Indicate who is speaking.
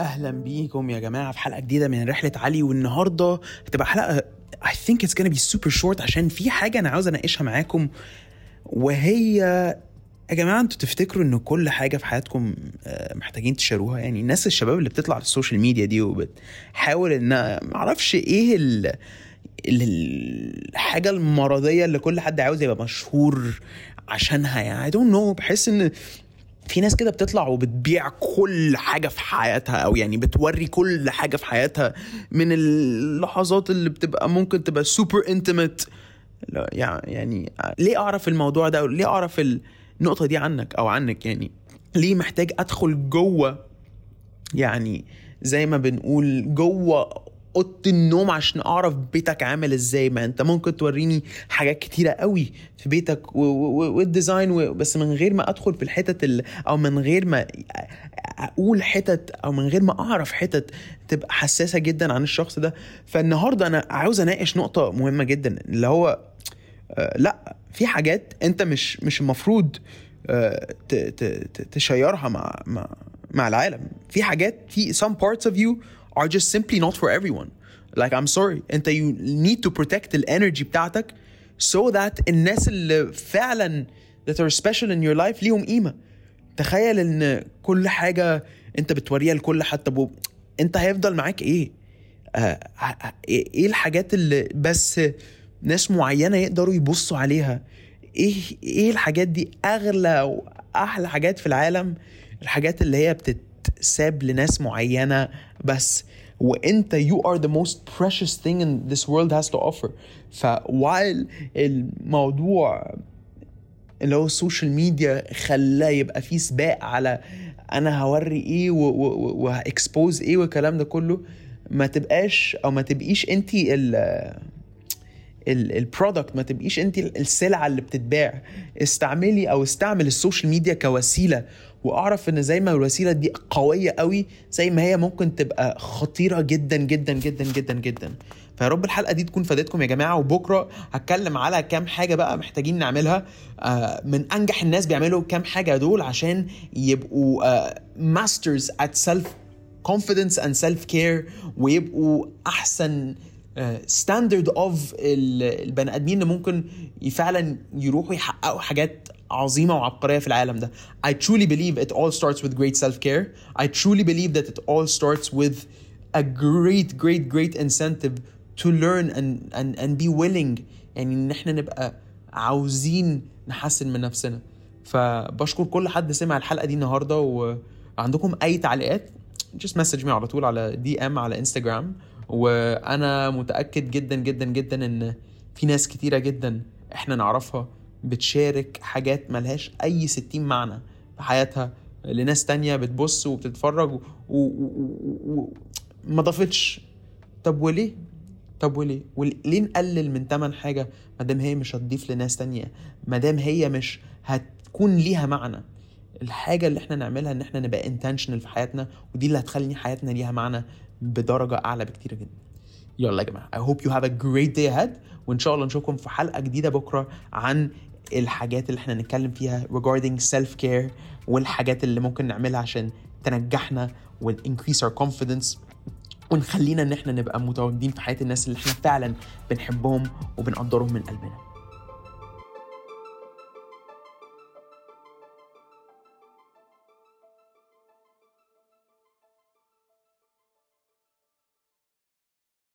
Speaker 1: أهلا بيكم يا جماعة في حلقة جديدة من رحلة علي والنهاردة هتبقى حلقة I think it's gonna be super short عشان في حاجة أنا عاوز أناقشها معاكم وهي يا جماعة أنتوا تفتكروا إن كل حاجة في حياتكم آه، محتاجين تشاروها؟ يعني الناس الشباب اللي بتطلع على السوشيال ميديا دي وبتحاول إن معرفش إيه ال... ال- الحاجة المرضية اللي كل حد عاوز يبقى مشهور عشانها. يعني I don't know بحس إن في ناس كده بتطلع وبتبيع كل حاجة في حياتها أو يعني بتوري كل حاجة في حياتها من اللحظات اللي بتبقى ممكن تبقى سوبر انتمت يعني ليه أعرف الموضوع ده؟ ليه أعرف النقطة دي عنك أو عنك؟ يعني ليه محتاج أدخل جوه؟ يعني زي ما بنقول جوه أوضة النوم عشان أعرف بيتك عامل إزاي. ما أنت ممكن توريني حاجات كتيرة قوي في بيتك والديزاين بس من غير ما أدخل في الحتت ال- أو من غير ما أقول حتت أو من غير ما أعرف حتت تبقى حساسة جدا عن الشخص ده. فالنهاردة أنا عاوز أناقش نقطة مهمة جدا اللي هو آه، لأ في حاجات أنت مش مش المفروض آه، تشيرها مع مع العالم. في حاجات في some parts of you are just simply not for everyone. Like I'm sorry. انت you need to protect الانرجي بتاعتك so that الناس اللي فعلا that are special in your life ليهم قيمة. تخيل إن كل حاجة انت بتوريها لكل حد طب و- انت هيفضل معاك إيه؟ آه، ه- إيه إيه الحاجات اللي بس ناس معينة يقدروا يبصوا عليها؟ إيه إيه الحاجات دي أغلى وأحلى حاجات في العالم؟ الحاجات اللي هي بتتساب لناس معينة بس. وانت you are the most precious thing in this world has to offer. ف while الموضوع اللي هو ال social media خلاه يبقى فيه سباق على أنا هوري إيه وه expose إيه والكلام ده كله ما تبقاش أو ما تبقيش انت ال product ما تبقيش انت السلعة اللي بتتباع. استعملي أو استعمل ال social media كوسيلة. واعرف ان زي ما الوسيلة دي قوية قوي زي ما هي ممكن تبقى خطيرة جدا جدا جدا جدا جدا. فيا رب الحلقة دي تكون فادتكم يا جماعة. وبكرة هتكلم على كام حاجة بقى محتاجين نعملها. آه، من أنجح الناس بيعملوا كام حاجة دول عشان يبقوا masters at self confidence and self care ويبقوا أحسن standard of البني آدمين اللي ممكن فعلا يروحوا يحققوا حاجات عظيمة وعبقرية في العالم ده. I truly believe it all starts with great self care. I truly believe that it all starts with a great great great incentive to learn and and and be willing يعني إن إحنا نبقى عاوزين نحسن من نفسنا. فبشكر كل حد سمع الحلقة دي النهارده وعندكم أي تعليقات just message me على طول على دي ام على انستجرام وأنا متاكد جدا جدا جدا ان في ناس كتيره جدا إحنا نعرفها بتشارك حاجات ملهاش اي ستين معنى في حياتها لناس تانية بتبص وبتتفرج و... و... و... و... ما ضافتش. طب وليه؟ طب وليه؟ وليه نقلل من تمن حاجة ما دام هي مش هتضيف لناس تانية؟ ما دام هي مش هتكون ليها معنى. الحاجة اللي إحنا نعملها إن إحنا نبقى انتشنال في حياتنا ودي اللي هتخلي حياتنا ليها معنى. بدرجة أعلى بكتير جدا. يلا يا جماعة. I hope you have a great day ahead. وإن شاء الله نشوفكم في حلقة جديدة بكرة عن الحاجات اللي إحنا نتكلم فيها regarding self care والحاجات اللي ممكن نعملها عشان تنجحنا و increase our confidence ونخلينا إن إحنا نبقى متواجدين في حياة الناس اللي إحنا فعلا بنحبهم وبنقدرهم من قلبنا.